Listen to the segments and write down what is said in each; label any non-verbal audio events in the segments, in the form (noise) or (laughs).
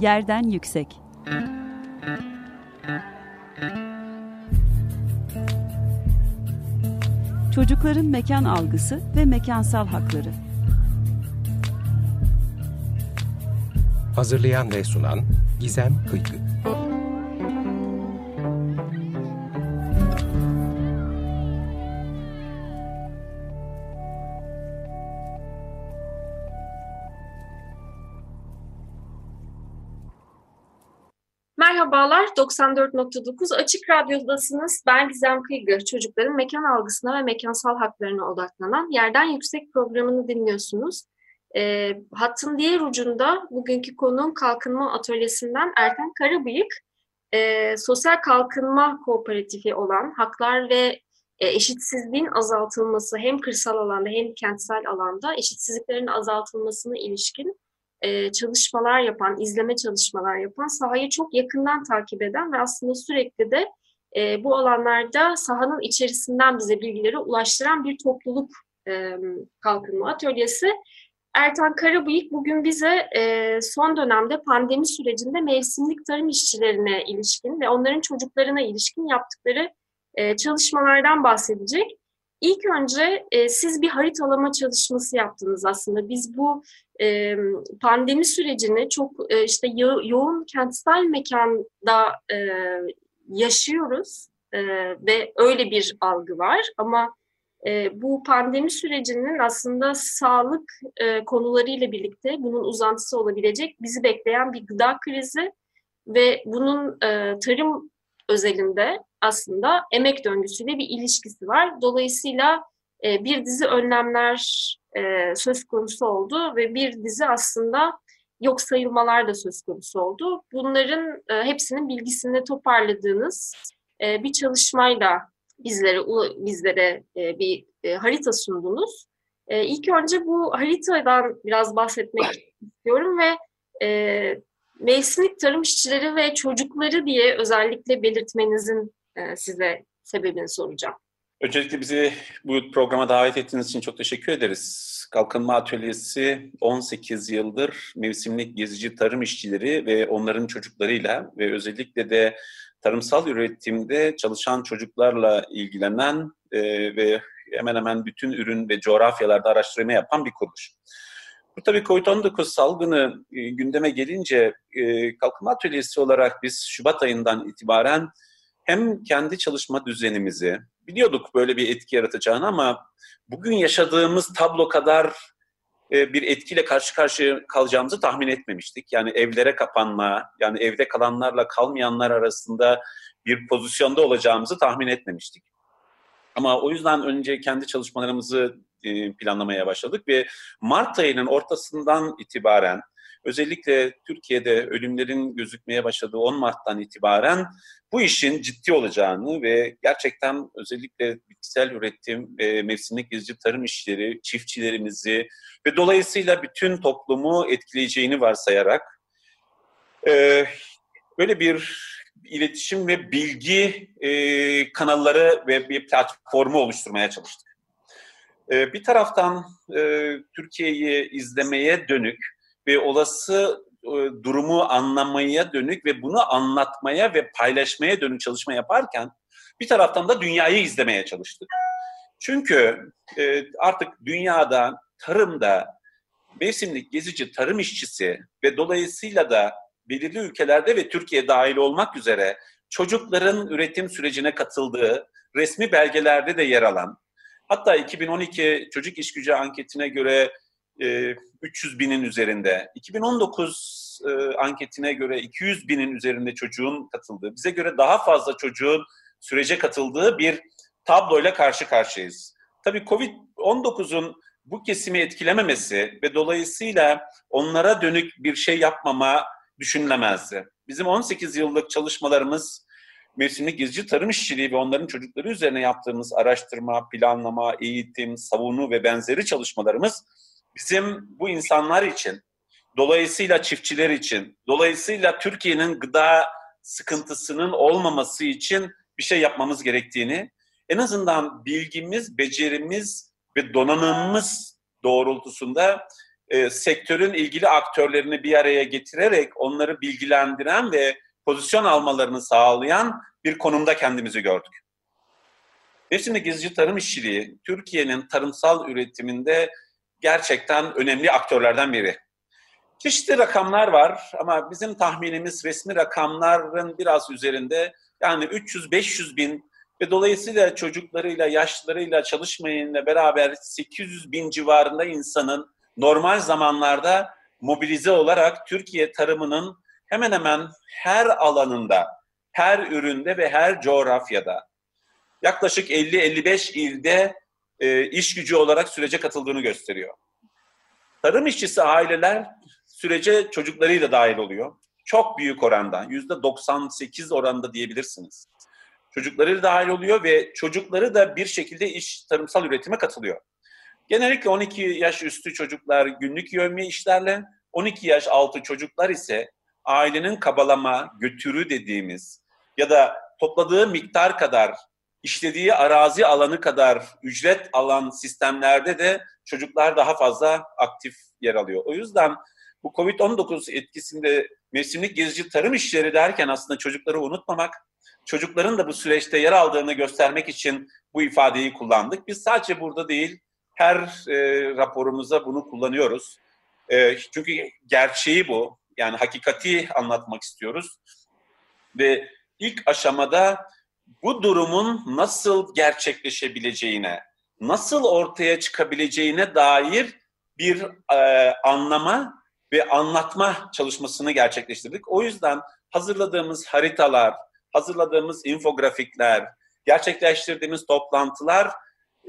Yerden Yüksek. Çocukların mekan algısı ve mekansal hakları. Hazırlayan ve sunan Gizem Kıykı 94.9 Açık Radyo'dasınız. Ben Gizem Kıygı. Çocukların mekan algısına ve mekansal haklarına odaklanan Yerden Yüksek programını dinliyorsunuz. E, hattın diğer ucunda bugünkü konuğum Kalkınma Atölyesi'nden Erten Karabıyık. E, sosyal kalkınma kooperatifi olan haklar ve e, eşitsizliğin azaltılması hem kırsal alanda hem kentsel alanda eşitsizliklerin azaltılmasına ilişkin e, çalışmalar yapan, izleme çalışmalar yapan, sahayı çok yakından takip eden ve aslında sürekli de e, bu alanlarda sahanın içerisinden bize bilgileri ulaştıran bir topluluk e, kalkınma atölyesi. Ertan Karabıyık bugün bize son dönemde pandemi sürecinde mevsimlik tarım işçilerine ilişkin ve onların çocuklarına ilişkin yaptıkları çalışmalardan bahsedecek. İlk önce e, siz bir haritalama çalışması yaptınız aslında. Biz bu e, pandemi sürecini çok e, işte yo yoğun kentsel mekanda e, yaşıyoruz e, ve öyle bir algı var. Ama e, bu pandemi sürecinin aslında sağlık e, konularıyla birlikte bunun uzantısı olabilecek bizi bekleyen bir gıda krizi ve bunun e, tarım özelinde aslında emek döngüsüyle bir ilişkisi var. Dolayısıyla e, bir dizi önlemler e, söz konusu oldu ve bir dizi aslında yok sayılmalar da söz konusu oldu. Bunların e, hepsinin bilgisini toparladığınız bir çalışmayla bizlere bizlere bir harita sundunuz. E, ilk önce bu haritadan biraz bahsetmek istiyorum ve mevsimlik tarım işçileri ve çocukları diye özellikle belirtmenizin size sebebini soracağım. Öncelikle bizi bu programa davet ettiğiniz için çok teşekkür ederiz. Kalkınma Atölyesi 18 yıldır mevsimlik gezici tarım işçileri ve onların çocuklarıyla ve özellikle de tarımsal üretimde çalışan çocuklarla ilgilenen e, ve hemen hemen bütün ürün ve coğrafyalarda araştırma yapan bir kuruluş. Bu tabii COVID-19 salgını e, gündeme gelince e, Kalkınma Atölyesi olarak biz Şubat ayından itibaren hem kendi çalışma düzenimizi, biliyorduk böyle bir etki yaratacağını ama bugün yaşadığımız tablo kadar e, bir etkiyle karşı karşıya kalacağımızı tahmin etmemiştik. Yani evlere kapanma, yani evde kalanlarla kalmayanlar arasında bir pozisyonda olacağımızı tahmin etmemiştik. Ama o yüzden önce kendi çalışmalarımızı e, planlamaya başladık ve Mart ayının ortasından itibaren özellikle Türkiye'de ölümlerin gözükmeye başladığı 10 Mart'tan itibaren bu işin ciddi olacağını ve gerçekten özellikle bitkisel üretim ve mevsimlik gezici tarım işleri, çiftçilerimizi ve dolayısıyla bütün toplumu etkileyeceğini varsayarak e, böyle bir iletişim ve bilgi e, kanalları ve bir platformu oluşturmaya çalıştık. E, bir taraftan e, Türkiye'yi izlemeye dönük ve olası e, durumu anlamaya dönük ve bunu anlatmaya ve paylaşmaya dönük çalışma yaparken bir taraftan da dünyayı izlemeye çalıştık. Çünkü e, artık dünyada, tarımda mevsimlik gezici tarım işçisi ve dolayısıyla da belirli ülkelerde ve Türkiye dahil olmak üzere çocukların üretim sürecine katıldığı resmi belgelerde de yer alan, hatta 2012 çocuk iş gücü anketine göre 300 e, binin üzerinde. 2019 e, anketine göre 200 binin üzerinde çocuğun katıldığı, bize göre daha fazla çocuğun sürece katıldığı bir tabloyla karşı karşıyayız. Tabii Covid-19'un bu kesimi etkilememesi ve dolayısıyla onlara dönük bir şey yapmama düşünülemezdi. Bizim 18 yıllık çalışmalarımız mevsimlik gezici tarım işçiliği ve onların çocukları üzerine yaptığımız araştırma, planlama, eğitim, savunu ve benzeri çalışmalarımız bizim bu insanlar için, dolayısıyla çiftçiler için, dolayısıyla Türkiye'nin gıda sıkıntısının olmaması için bir şey yapmamız gerektiğini, en azından bilgimiz, becerimiz ve donanımımız doğrultusunda e, sektörün ilgili aktörlerini bir araya getirerek onları bilgilendiren ve pozisyon almalarını sağlayan bir konumda kendimizi gördük. Ve şimdi gezici tarım işçiliği Türkiye'nin tarımsal üretiminde gerçekten önemli aktörlerden biri. Çeşitli rakamlar var ama bizim tahminimiz resmi rakamların biraz üzerinde yani 300-500 bin ve dolayısıyla çocuklarıyla, yaşlılarıyla çalışmayınla beraber 800 bin civarında insanın normal zamanlarda mobilize olarak Türkiye tarımının hemen hemen her alanında, her üründe ve her coğrafyada yaklaşık 50-55 ilde e, iş gücü olarak sürece katıldığını gösteriyor. Tarım işçisi aileler sürece çocuklarıyla dahil oluyor. Çok büyük oranda, yüzde 98 oranda diyebilirsiniz. Çocukları dahil oluyor ve çocukları da bir şekilde iş tarımsal üretime katılıyor. Genellikle 12 yaş üstü çocuklar günlük yövmiye işlerle, 12 yaş altı çocuklar ise ailenin kabalama, götürü dediğimiz ya da topladığı miktar kadar, işlediği arazi alanı kadar ücret alan sistemlerde de çocuklar daha fazla aktif yer alıyor. O yüzden bu COVID-19 etkisinde mevsimlik gezici tarım işleri derken aslında çocukları unutmamak, çocukların da bu süreçte yer aldığını göstermek için bu ifadeyi kullandık. Biz sadece burada değil, her e, raporumuza bunu kullanıyoruz. E, çünkü gerçeği bu. Yani hakikati anlatmak istiyoruz. Ve ilk aşamada bu durumun nasıl gerçekleşebileceğine, nasıl ortaya çıkabileceğine dair bir e, anlama ve anlatma çalışmasını gerçekleştirdik. O yüzden hazırladığımız haritalar, hazırladığımız infografikler, gerçekleştirdiğimiz toplantılar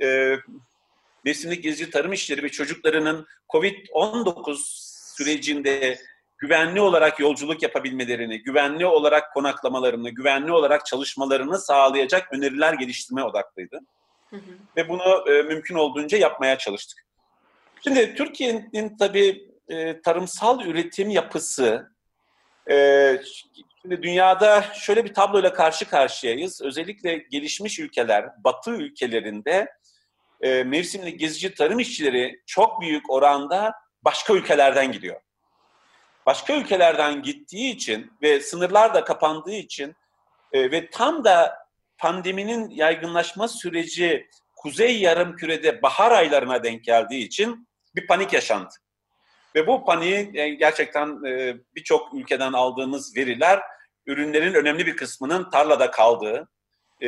e, Mevsimlik Gezici Tarım İşleri ve çocuklarının COVID-19 sürecinde güvenli olarak yolculuk yapabilmelerini, güvenli olarak konaklamalarını, güvenli olarak çalışmalarını sağlayacak öneriler geliştirmeye odaklıydı. Hı hı. Ve bunu e, mümkün olduğunca yapmaya çalıştık. Şimdi Türkiye'nin tabii e, tarımsal üretim yapısı, e, şimdi dünyada şöyle bir tabloyla karşı karşıyayız. Özellikle gelişmiş ülkeler, batı ülkelerinde e, mevsimli gezici tarım işçileri çok büyük oranda başka ülkelerden gidiyor. Başka ülkelerden gittiği için ve sınırlar da kapandığı için e, ve tam da pandeminin yaygınlaşma süreci kuzey yarım kürede bahar aylarına denk geldiği için bir panik yaşandı. Ve bu paniği e, gerçekten e, birçok ülkeden aldığımız veriler ürünlerin önemli bir kısmının tarlada kaldığı, e,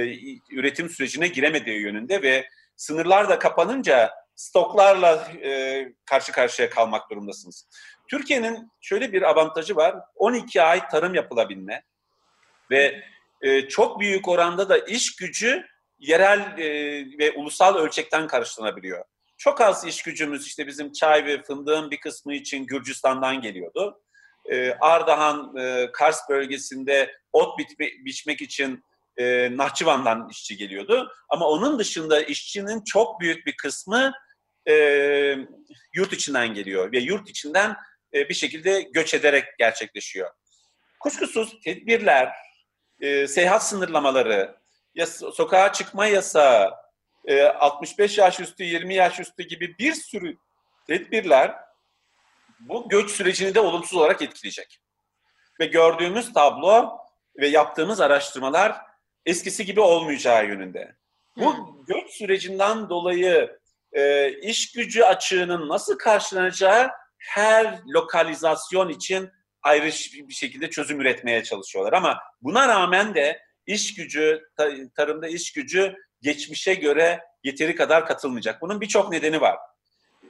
üretim sürecine giremediği yönünde ve sınırlar da kapanınca stoklarla karşı karşıya kalmak durumdasınız. Türkiye'nin şöyle bir avantajı var. 12 ay tarım yapılabilme ve çok büyük oranda da iş gücü yerel ve ulusal ölçekten karşılanabiliyor. Çok az iş gücümüz işte bizim çay ve fındığın bir kısmı için Gürcistan'dan geliyordu. Ee, Ardahan, e, Kars bölgesinde ot bitme, biçmek için e, Nahçıvan'dan işçi geliyordu. Ama onun dışında işçinin çok büyük bir kısmı e, yurt içinden geliyor ve yurt içinden e, bir şekilde göç ederek gerçekleşiyor. Kuşkusuz tedbirler, e, seyahat sınırlamaları, ya sokağa çıkma yasağı, 65 e, yaş üstü, 20 yaş üstü gibi bir sürü tedbirler bu göç sürecini de olumsuz olarak etkileyecek. Ve gördüğümüz tablo ve yaptığımız araştırmalar eskisi gibi olmayacağı yönünde. Bu hmm. göç sürecinden dolayı e, iş gücü açığının nasıl karşılanacağı her lokalizasyon için ayrı bir şekilde çözüm üretmeye çalışıyorlar. Ama buna rağmen de iş gücü, tarımda iş gücü geçmişe göre yeteri kadar katılmayacak. Bunun birçok nedeni var.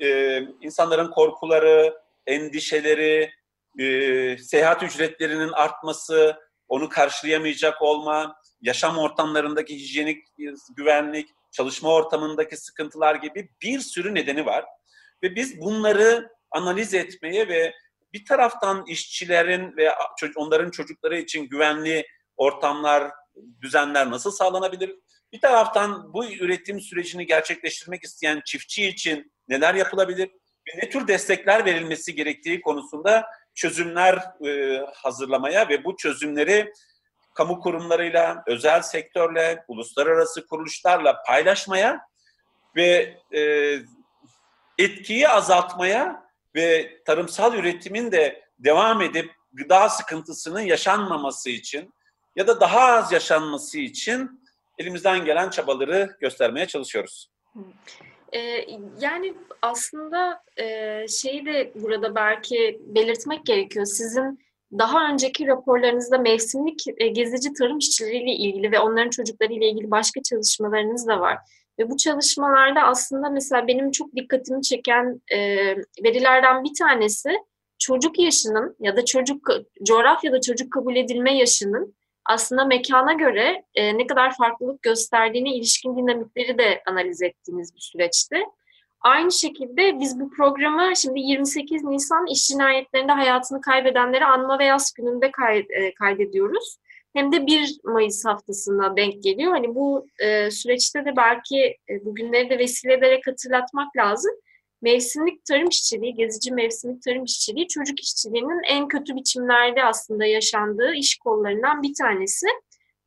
Ee, insanların korkuları, endişeleri, e, seyahat ücretlerinin artması, onu karşılayamayacak olma, yaşam ortamlarındaki hijyenik güvenlik, çalışma ortamındaki sıkıntılar gibi bir sürü nedeni var. Ve biz bunları analiz etmeye ve bir taraftan işçilerin ve onların çocukları için güvenli ortamlar, düzenler nasıl sağlanabilir? Bir taraftan bu üretim sürecini gerçekleştirmek isteyen çiftçi için neler yapılabilir ne tür destekler verilmesi gerektiği konusunda çözümler e, hazırlamaya ve bu çözümleri kamu kurumlarıyla, özel sektörle, uluslararası kuruluşlarla paylaşmaya ve e, etkiyi azaltmaya ve tarımsal üretimin de devam edip gıda sıkıntısının yaşanmaması için ya da daha az yaşanması için elimizden gelen çabaları göstermeye çalışıyoruz. Ee, yani aslında e, şeyi de burada belki belirtmek gerekiyor. Sizin daha önceki raporlarınızda mevsimlik e, gezici tarım işçileriyle ilgili ve onların çocuklarıyla ilgili başka çalışmalarınız da var. Ve bu çalışmalarda aslında mesela benim çok dikkatimi çeken e, verilerden bir tanesi çocuk yaşının ya da çocuk coğrafyada çocuk kabul edilme yaşının aslında mekana göre e, ne kadar farklılık gösterdiğine ilişkin dinamikleri de analiz ettiğimiz bir süreçti. Aynı şekilde biz bu programı şimdi 28 Nisan iş cinayetlerinde hayatını kaybedenleri anma ve yaz gününde e, kaydediyoruz. Hem de 1 Mayıs haftasına denk geliyor. Hani bu e, süreçte de belki e, bugünleri de vesile ederek hatırlatmak lazım. Mevsimlik tarım işçiliği, gezici mevsimlik tarım işçiliği çocuk işçiliğinin en kötü biçimlerde aslında yaşandığı iş kollarından bir tanesi.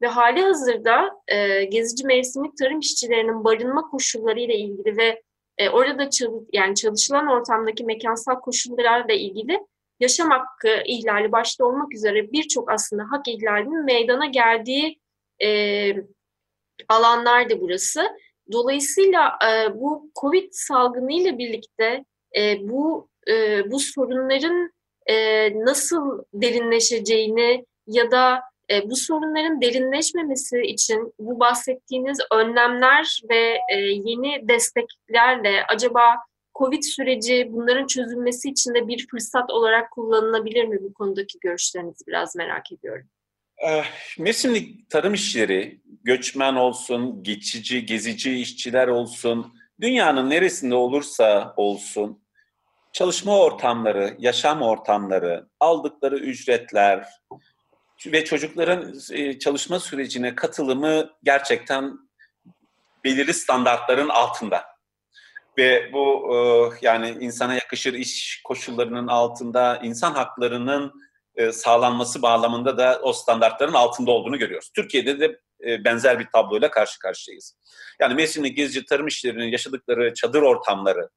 Ve hali hazırda e, gezici mevsimlik tarım işçilerinin barınma koşulları ile ilgili ve e, orada çalış, yani çalışılan ortamdaki mekansal koşullarla ilgili yaşam hakkı ihlali başta olmak üzere birçok aslında hak ihlalinin meydana geldiği e, alanlardı burası. Dolayısıyla e, bu Covid salgını ile birlikte e, bu e, bu sorunların e, nasıl derinleşeceğini ya da e, bu sorunların derinleşmemesi için bu bahsettiğiniz önlemler ve e, yeni desteklerle acaba Covid süreci bunların çözülmesi için de bir fırsat olarak kullanılabilir mi? Bu konudaki görüşlerinizi biraz merak ediyorum. Mevsimlik tarım işçileri, göçmen olsun, geçici, gezici işçiler olsun, dünyanın neresinde olursa olsun, çalışma ortamları, yaşam ortamları, aldıkları ücretler ve çocukların e, çalışma sürecine katılımı gerçekten belirli standartların altında. Ve bu e, yani insana yakışır iş koşullarının altında, insan haklarının e, sağlanması bağlamında da o standartların altında olduğunu görüyoruz. Türkiye'de de e, benzer bir tabloyla karşı karşıyayız. Yani mevsimlik gezici tarım işlerinin yaşadıkları çadır ortamları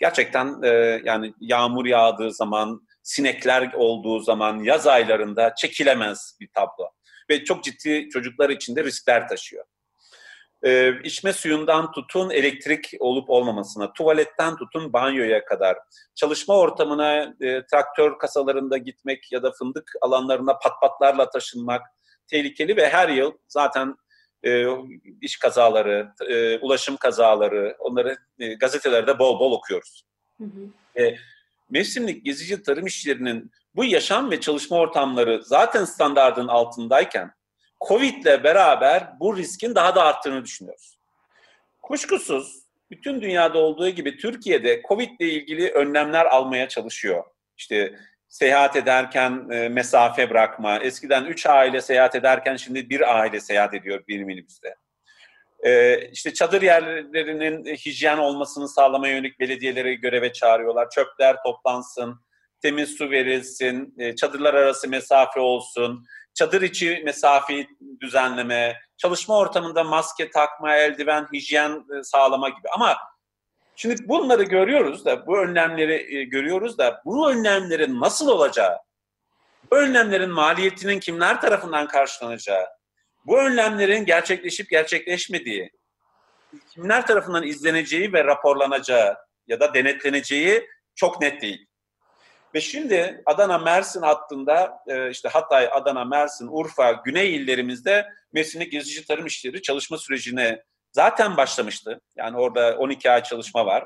gerçekten yani yağmur yağdığı zaman, sinekler olduğu zaman, yaz aylarında çekilemez bir tablo. Ve çok ciddi çocuklar için de riskler taşıyor e, içme suyundan tutun elektrik olup olmamasına, tuvaletten tutun banyoya kadar, çalışma ortamına e, traktör kasalarında gitmek ya da fındık alanlarına patpatlarla taşınmak tehlikeli ve her yıl zaten e, iş kazaları, e, ulaşım kazaları, onları e, gazetelerde bol bol okuyoruz. Hı hı. E, mevsimlik gezici tarım işçilerinin bu yaşam ve çalışma ortamları zaten standardın altındayken Covid'le beraber bu riskin daha da arttığını düşünüyoruz. Kuşkusuz bütün dünyada olduğu gibi Türkiye'de Covid ile ilgili önlemler almaya çalışıyor. İşte seyahat ederken e, mesafe bırakma. Eskiden üç aile seyahat ederken şimdi bir aile seyahat ediyor bir minibüste. E, işte çadır yerlerinin hijyen olmasını sağlamaya yönelik belediyeleri göreve çağırıyorlar. Çöpler toplansın, temiz su verilsin, e, çadırlar arası mesafe olsun çadır içi mesafeyi düzenleme, çalışma ortamında maske takma, eldiven, hijyen e, sağlama gibi. Ama şimdi bunları görüyoruz da, bu önlemleri e, görüyoruz da bu önlemlerin nasıl olacağı, bu önlemlerin maliyetinin kimler tarafından karşılanacağı, bu önlemlerin gerçekleşip gerçekleşmediği, kimler tarafından izleneceği ve raporlanacağı ya da denetleneceği çok net değil. Ve şimdi Adana-Mersin hattında e, işte Hatay, Adana, Mersin, Urfa, Güney illerimizde mevsimlik gezici tarım işleri çalışma sürecine zaten başlamıştı. Yani orada 12 ay çalışma var.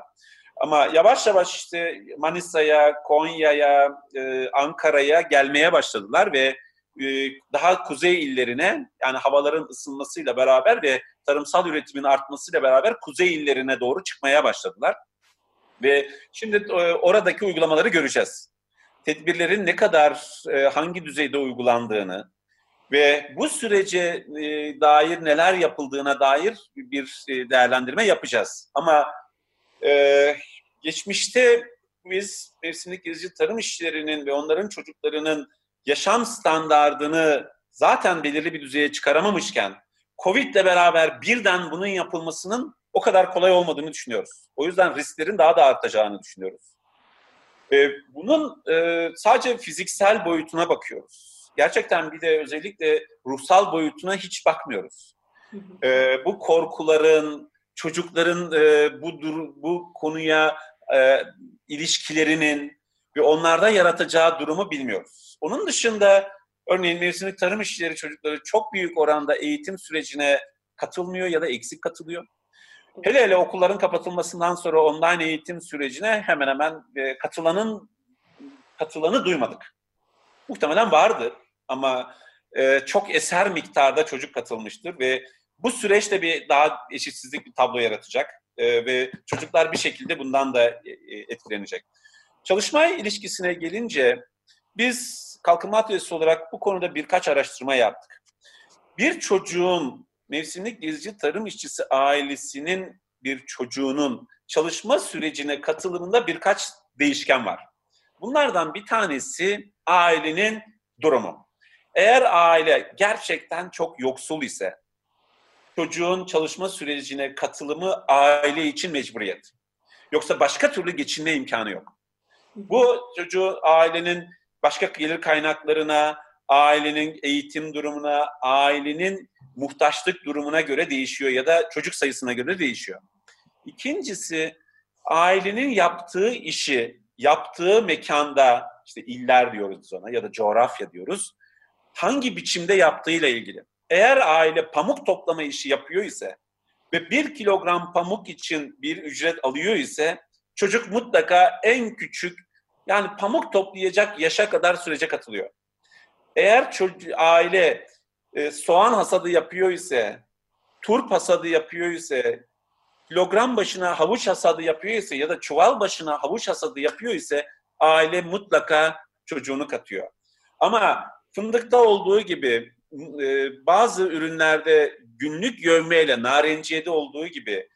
Ama yavaş yavaş işte Manisa'ya, Konya'ya, e, Ankara'ya gelmeye başladılar ve e, daha kuzey illerine yani havaların ısınmasıyla beraber ve tarımsal üretimin artmasıyla beraber kuzey illerine doğru çıkmaya başladılar. Ve şimdi oradaki uygulamaları göreceğiz tedbirlerin ne kadar, e, hangi düzeyde uygulandığını ve bu sürece e, dair neler yapıldığına dair bir e, değerlendirme yapacağız. Ama e, geçmişte biz mevsimlik gezici tarım işçilerinin ve onların çocuklarının yaşam standardını zaten belirli bir düzeye çıkaramamışken Covid ile beraber birden bunun yapılmasının o kadar kolay olmadığını düşünüyoruz. O yüzden risklerin daha da artacağını düşünüyoruz. E, bunun e, sadece fiziksel boyutuna bakıyoruz. Gerçekten bir de özellikle ruhsal boyutuna hiç bakmıyoruz. E, bu korkuların, çocukların e, bu dur, bu konuya e, ilişkilerinin ve onlarda yaratacağı durumu bilmiyoruz. Onun dışında örneğin mevsimlik tarım işçileri çocukları çok büyük oranda eğitim sürecine katılmıyor ya da eksik katılıyor. Hele hele okulların kapatılmasından sonra online eğitim sürecine hemen hemen e, katılanın katılanı duymadık. Muhtemelen vardı ama e, çok eser miktarda çocuk katılmıştır ve bu süreçte bir daha eşitsizlik bir tablo yaratacak e, ve çocuklar bir şekilde bundan da e, etkilenecek. Çalışma ilişkisine gelince biz Kalkınma Atölyesi olarak bu konuda birkaç araştırma yaptık. Bir çocuğun mevsimlik gezici tarım işçisi ailesinin bir çocuğunun çalışma sürecine katılımında birkaç değişken var. Bunlardan bir tanesi ailenin durumu. Eğer aile gerçekten çok yoksul ise çocuğun çalışma sürecine katılımı aile için mecburiyet. Yoksa başka türlü geçinme imkanı yok. Bu çocuğu ailenin başka gelir kaynaklarına, ailenin eğitim durumuna, ailenin muhtaçlık durumuna göre değişiyor ya da çocuk sayısına göre değişiyor. İkincisi ailenin yaptığı işi, yaptığı mekanda, işte iller diyoruz ona ya da coğrafya diyoruz, hangi biçimde yaptığıyla ilgili. Eğer aile pamuk toplama işi yapıyor ise ve bir kilogram pamuk için bir ücret alıyor ise çocuk mutlaka en küçük yani pamuk toplayacak yaşa kadar sürece katılıyor. Eğer çocuk, aile e, soğan hasadı yapıyor ise, turp hasadı yapıyor ise, kilogram başına havuç hasadı yapıyor ise ya da çuval başına havuç hasadı yapıyor ise aile mutlaka çocuğunu katıyor. Ama fındıkta olduğu gibi e, bazı ürünlerde günlük yövmeyle, narenciyede olduğu gibi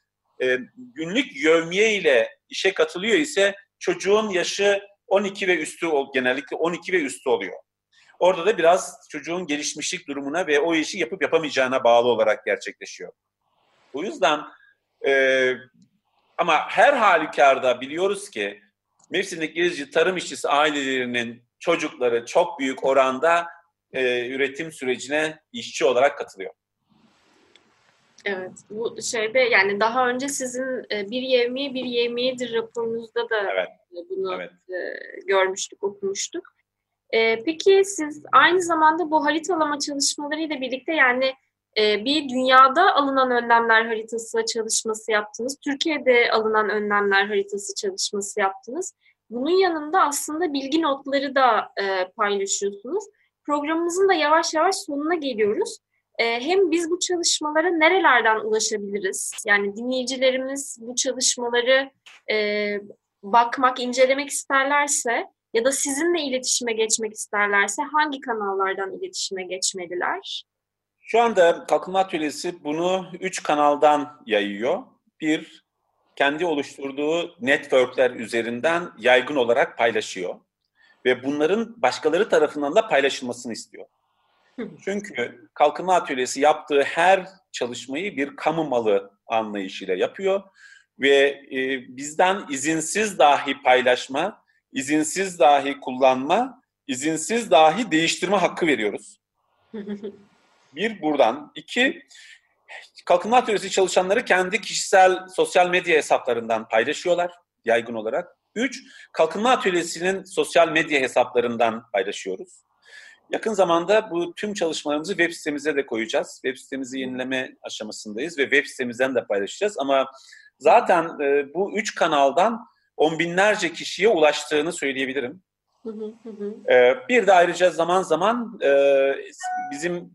e, günlük yövmiye ile işe katılıyor ise çocuğun yaşı 12 ve üstü genellikle 12 ve üstü oluyor. Orada da biraz çocuğun gelişmişlik durumuna ve o işi yapıp yapamayacağına bağlı olarak gerçekleşiyor. O yüzden e, ama her halükarda biliyoruz ki mevsimlik gezici tarım işçisi ailelerinin çocukları çok büyük oranda e, üretim sürecine işçi olarak katılıyor. Evet, bu şeyde yani daha önce sizin e, bir yevmiye bir yevmiyedir raporunuzda da evet. bunu evet. E, görmüştük, okumuştuk. E, peki siz aynı zamanda bu haritalama çalışmalarıyla birlikte yani bir dünyada alınan önlemler haritası çalışması yaptınız. Türkiye'de alınan önlemler haritası çalışması yaptınız. Bunun yanında aslında bilgi notları da paylaşıyorsunuz. Programımızın da yavaş yavaş sonuna geliyoruz. Ee, hem biz bu çalışmalara nerelerden ulaşabiliriz? Yani dinleyicilerimiz bu çalışmaları e, bakmak, incelemek isterlerse ya da sizinle iletişime geçmek isterlerse hangi kanallardan iletişime geçmeliler? Şu anda Kalkınma Atölyesi bunu üç kanaldan yayıyor. Bir, kendi oluşturduğu networkler üzerinden yaygın olarak paylaşıyor. Ve bunların başkaları tarafından da paylaşılmasını istiyor. Çünkü Kalkınma Atölyesi yaptığı her çalışmayı bir kamu malı anlayışıyla yapıyor ve e, bizden izinsiz dahi paylaşma, izinsiz dahi kullanma, izinsiz dahi değiştirme hakkı veriyoruz. (laughs) bir buradan. iki Kalkınma Atölyesi çalışanları kendi kişisel sosyal medya hesaplarından paylaşıyorlar yaygın olarak. Üç, Kalkınma Atölyesi'nin sosyal medya hesaplarından paylaşıyoruz. Yakın zamanda bu tüm çalışmalarımızı web sitemize de koyacağız. Web sitemizi yenileme aşamasındayız ve web sitemizden de paylaşacağız. Ama zaten e, bu üç kanaldan on binlerce kişiye ulaştığını söyleyebilirim. E, bir de ayrıca zaman zaman e, bizim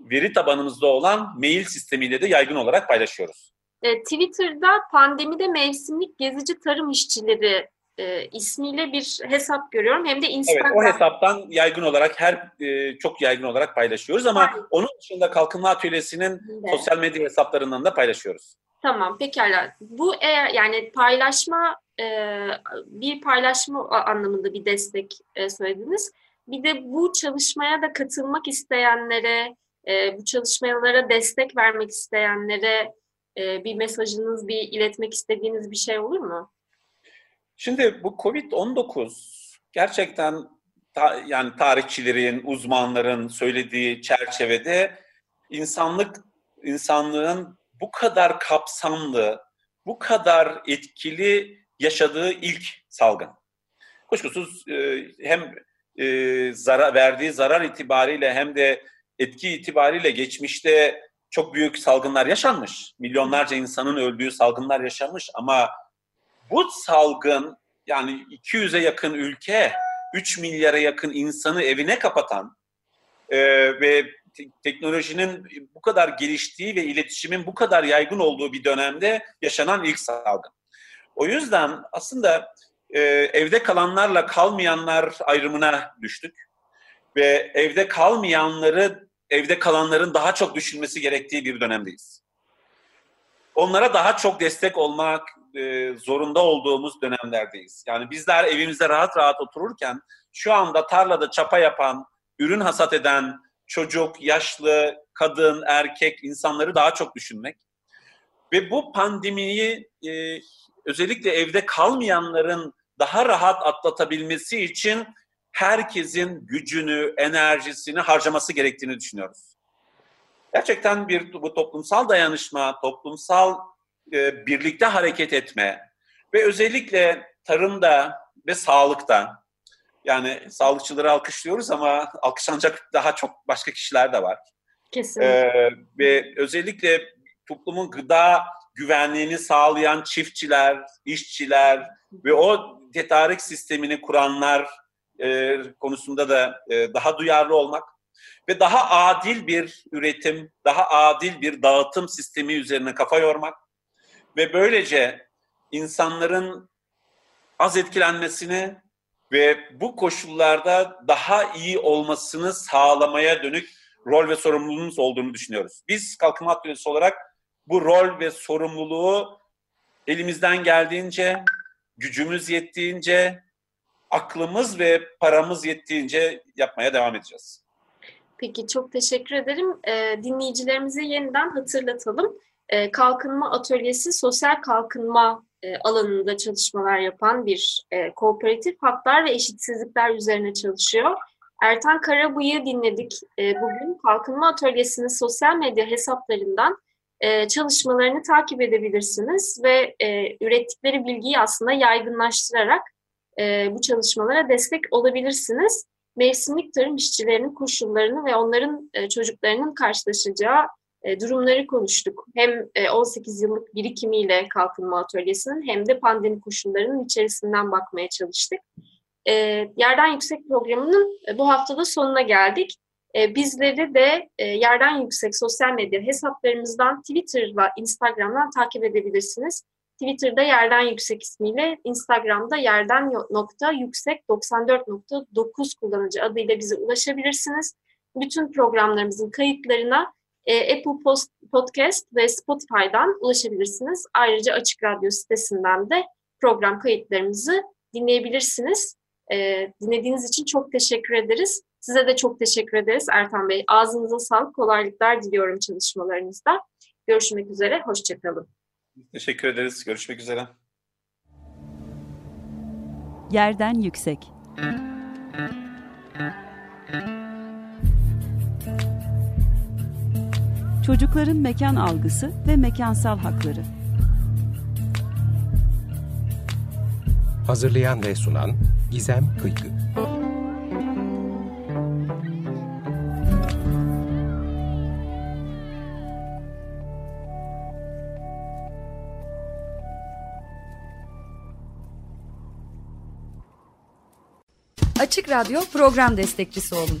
veri tabanımızda olan mail sistemiyle de yaygın olarak paylaşıyoruz. E, Twitter'da pandemide mevsimlik gezici tarım işçileri e, ismiyle bir hesap görüyorum. Hem de Instagram. Evet, o hesaptan yaygın olarak her e, çok yaygın olarak paylaşıyoruz ama Aynen. onun dışında Kalkınma Atölyesi'nin evet. sosyal medya hesaplarından da paylaşıyoruz. Tamam, pekala. Bu eğer yani paylaşma e, bir paylaşma anlamında bir destek e, söylediniz. Bir de bu çalışmaya da katılmak isteyenlere, e, bu çalışmalara destek vermek isteyenlere e, bir mesajınız, bir iletmek istediğiniz bir şey olur mu? Şimdi bu Covid-19 gerçekten ta, yani tarihçilerin, uzmanların söylediği çerçevede insanlık insanlığın bu kadar kapsamlı, bu kadar etkili yaşadığı ilk salgın. Kuşkusuz e, hem e, zarar, verdiği zarar itibariyle hem de etki itibariyle geçmişte çok büyük salgınlar yaşanmış. Milyonlarca insanın öldüğü salgınlar yaşanmış ama bu salgın yani 200'e yakın ülke, 3 milyara yakın insanı evine kapatan e, ve te- teknolojinin bu kadar geliştiği ve iletişimin bu kadar yaygın olduğu bir dönemde yaşanan ilk salgın. O yüzden aslında e, evde kalanlarla kalmayanlar ayrımına düştük ve evde kalmayanları evde kalanların daha çok düşünmesi gerektiği bir dönemdeyiz. Onlara daha çok destek olmak e, zorunda olduğumuz dönemlerdeyiz. Yani bizler evimizde rahat rahat otururken şu anda tarlada çapa yapan, ürün hasat eden çocuk, yaşlı, kadın, erkek insanları daha çok düşünmek ve bu pandemiyi e, özellikle evde kalmayanların daha rahat atlatabilmesi için herkesin gücünü, enerjisini harcaması gerektiğini düşünüyoruz. Gerçekten bir bu toplumsal dayanışma, toplumsal e, birlikte hareket etme ve özellikle tarımda ve sağlıkta yani sağlıkçıları alkışlıyoruz ama alkışlanacak daha çok başka kişiler de var. Kesinlikle. Ee, ve özellikle toplumun gıda güvenliğini sağlayan çiftçiler, işçiler ve o tedarik sistemini kuranlar e, konusunda da e, daha duyarlı olmak ve daha adil bir üretim, daha adil bir dağıtım sistemi üzerine kafa yormak ve böylece insanların az etkilenmesini ve bu koşullarda daha iyi olmasını sağlamaya dönük rol ve sorumluluğumuz olduğunu düşünüyoruz. Biz Kalkınma Atölyesi olarak bu rol ve sorumluluğu elimizden geldiğince, gücümüz yettiğince, aklımız ve paramız yettiğince yapmaya devam edeceğiz. Peki çok teşekkür ederim. Ee, dinleyicilerimize yeniden hatırlatalım. Ee, Kalkınma Atölyesi sosyal kalkınma e, alanında çalışmalar yapan bir e, kooperatif haklar ve eşitsizlikler üzerine çalışıyor. Ertan Karabıyık'ı dinledik e, bugün. Kalkınma Atölyesi'nin sosyal medya hesaplarından çalışmalarını takip edebilirsiniz ve ürettikleri bilgiyi aslında yaygınlaştırarak bu çalışmalara destek olabilirsiniz. Mevsimlik tarım işçilerinin koşullarını ve onların çocuklarının karşılaşacağı durumları konuştuk. Hem e, 18 yıllık birikimiyle Kalkınma Atölyesi'nin hem de pandemi koşullarının içerisinden bakmaya çalıştık. E, Yerden Yüksek programının e, bu haftada sonuna geldik. E, bizleri de e, Yerden Yüksek sosyal medya hesaplarımızdan Twitter ve Instagram'dan takip edebilirsiniz. Twitter'da Yerden Yüksek ismiyle, Instagram'da yerden nokta yüksek 94.9 kullanıcı adıyla bize ulaşabilirsiniz. Bütün programlarımızın kayıtlarına e, Apple Post, Podcast ve Spotify'dan ulaşabilirsiniz. Ayrıca Açık Radyo sitesinden de program kayıtlarımızı dinleyebilirsiniz. E, dinlediğiniz için çok teşekkür ederiz. Size de çok teşekkür ederiz Ertan Bey. Ağzınıza sağlık, kolaylıklar diliyorum çalışmalarınızda. Görüşmek üzere, hoşçakalın. Teşekkür ederiz. Görüşmek üzere. Yerden yüksek. Çocukların mekan algısı ve mekansal hakları. Hazırlayan ve sunan Gizem Kıykı. Açık Radyo program destekçisi olun.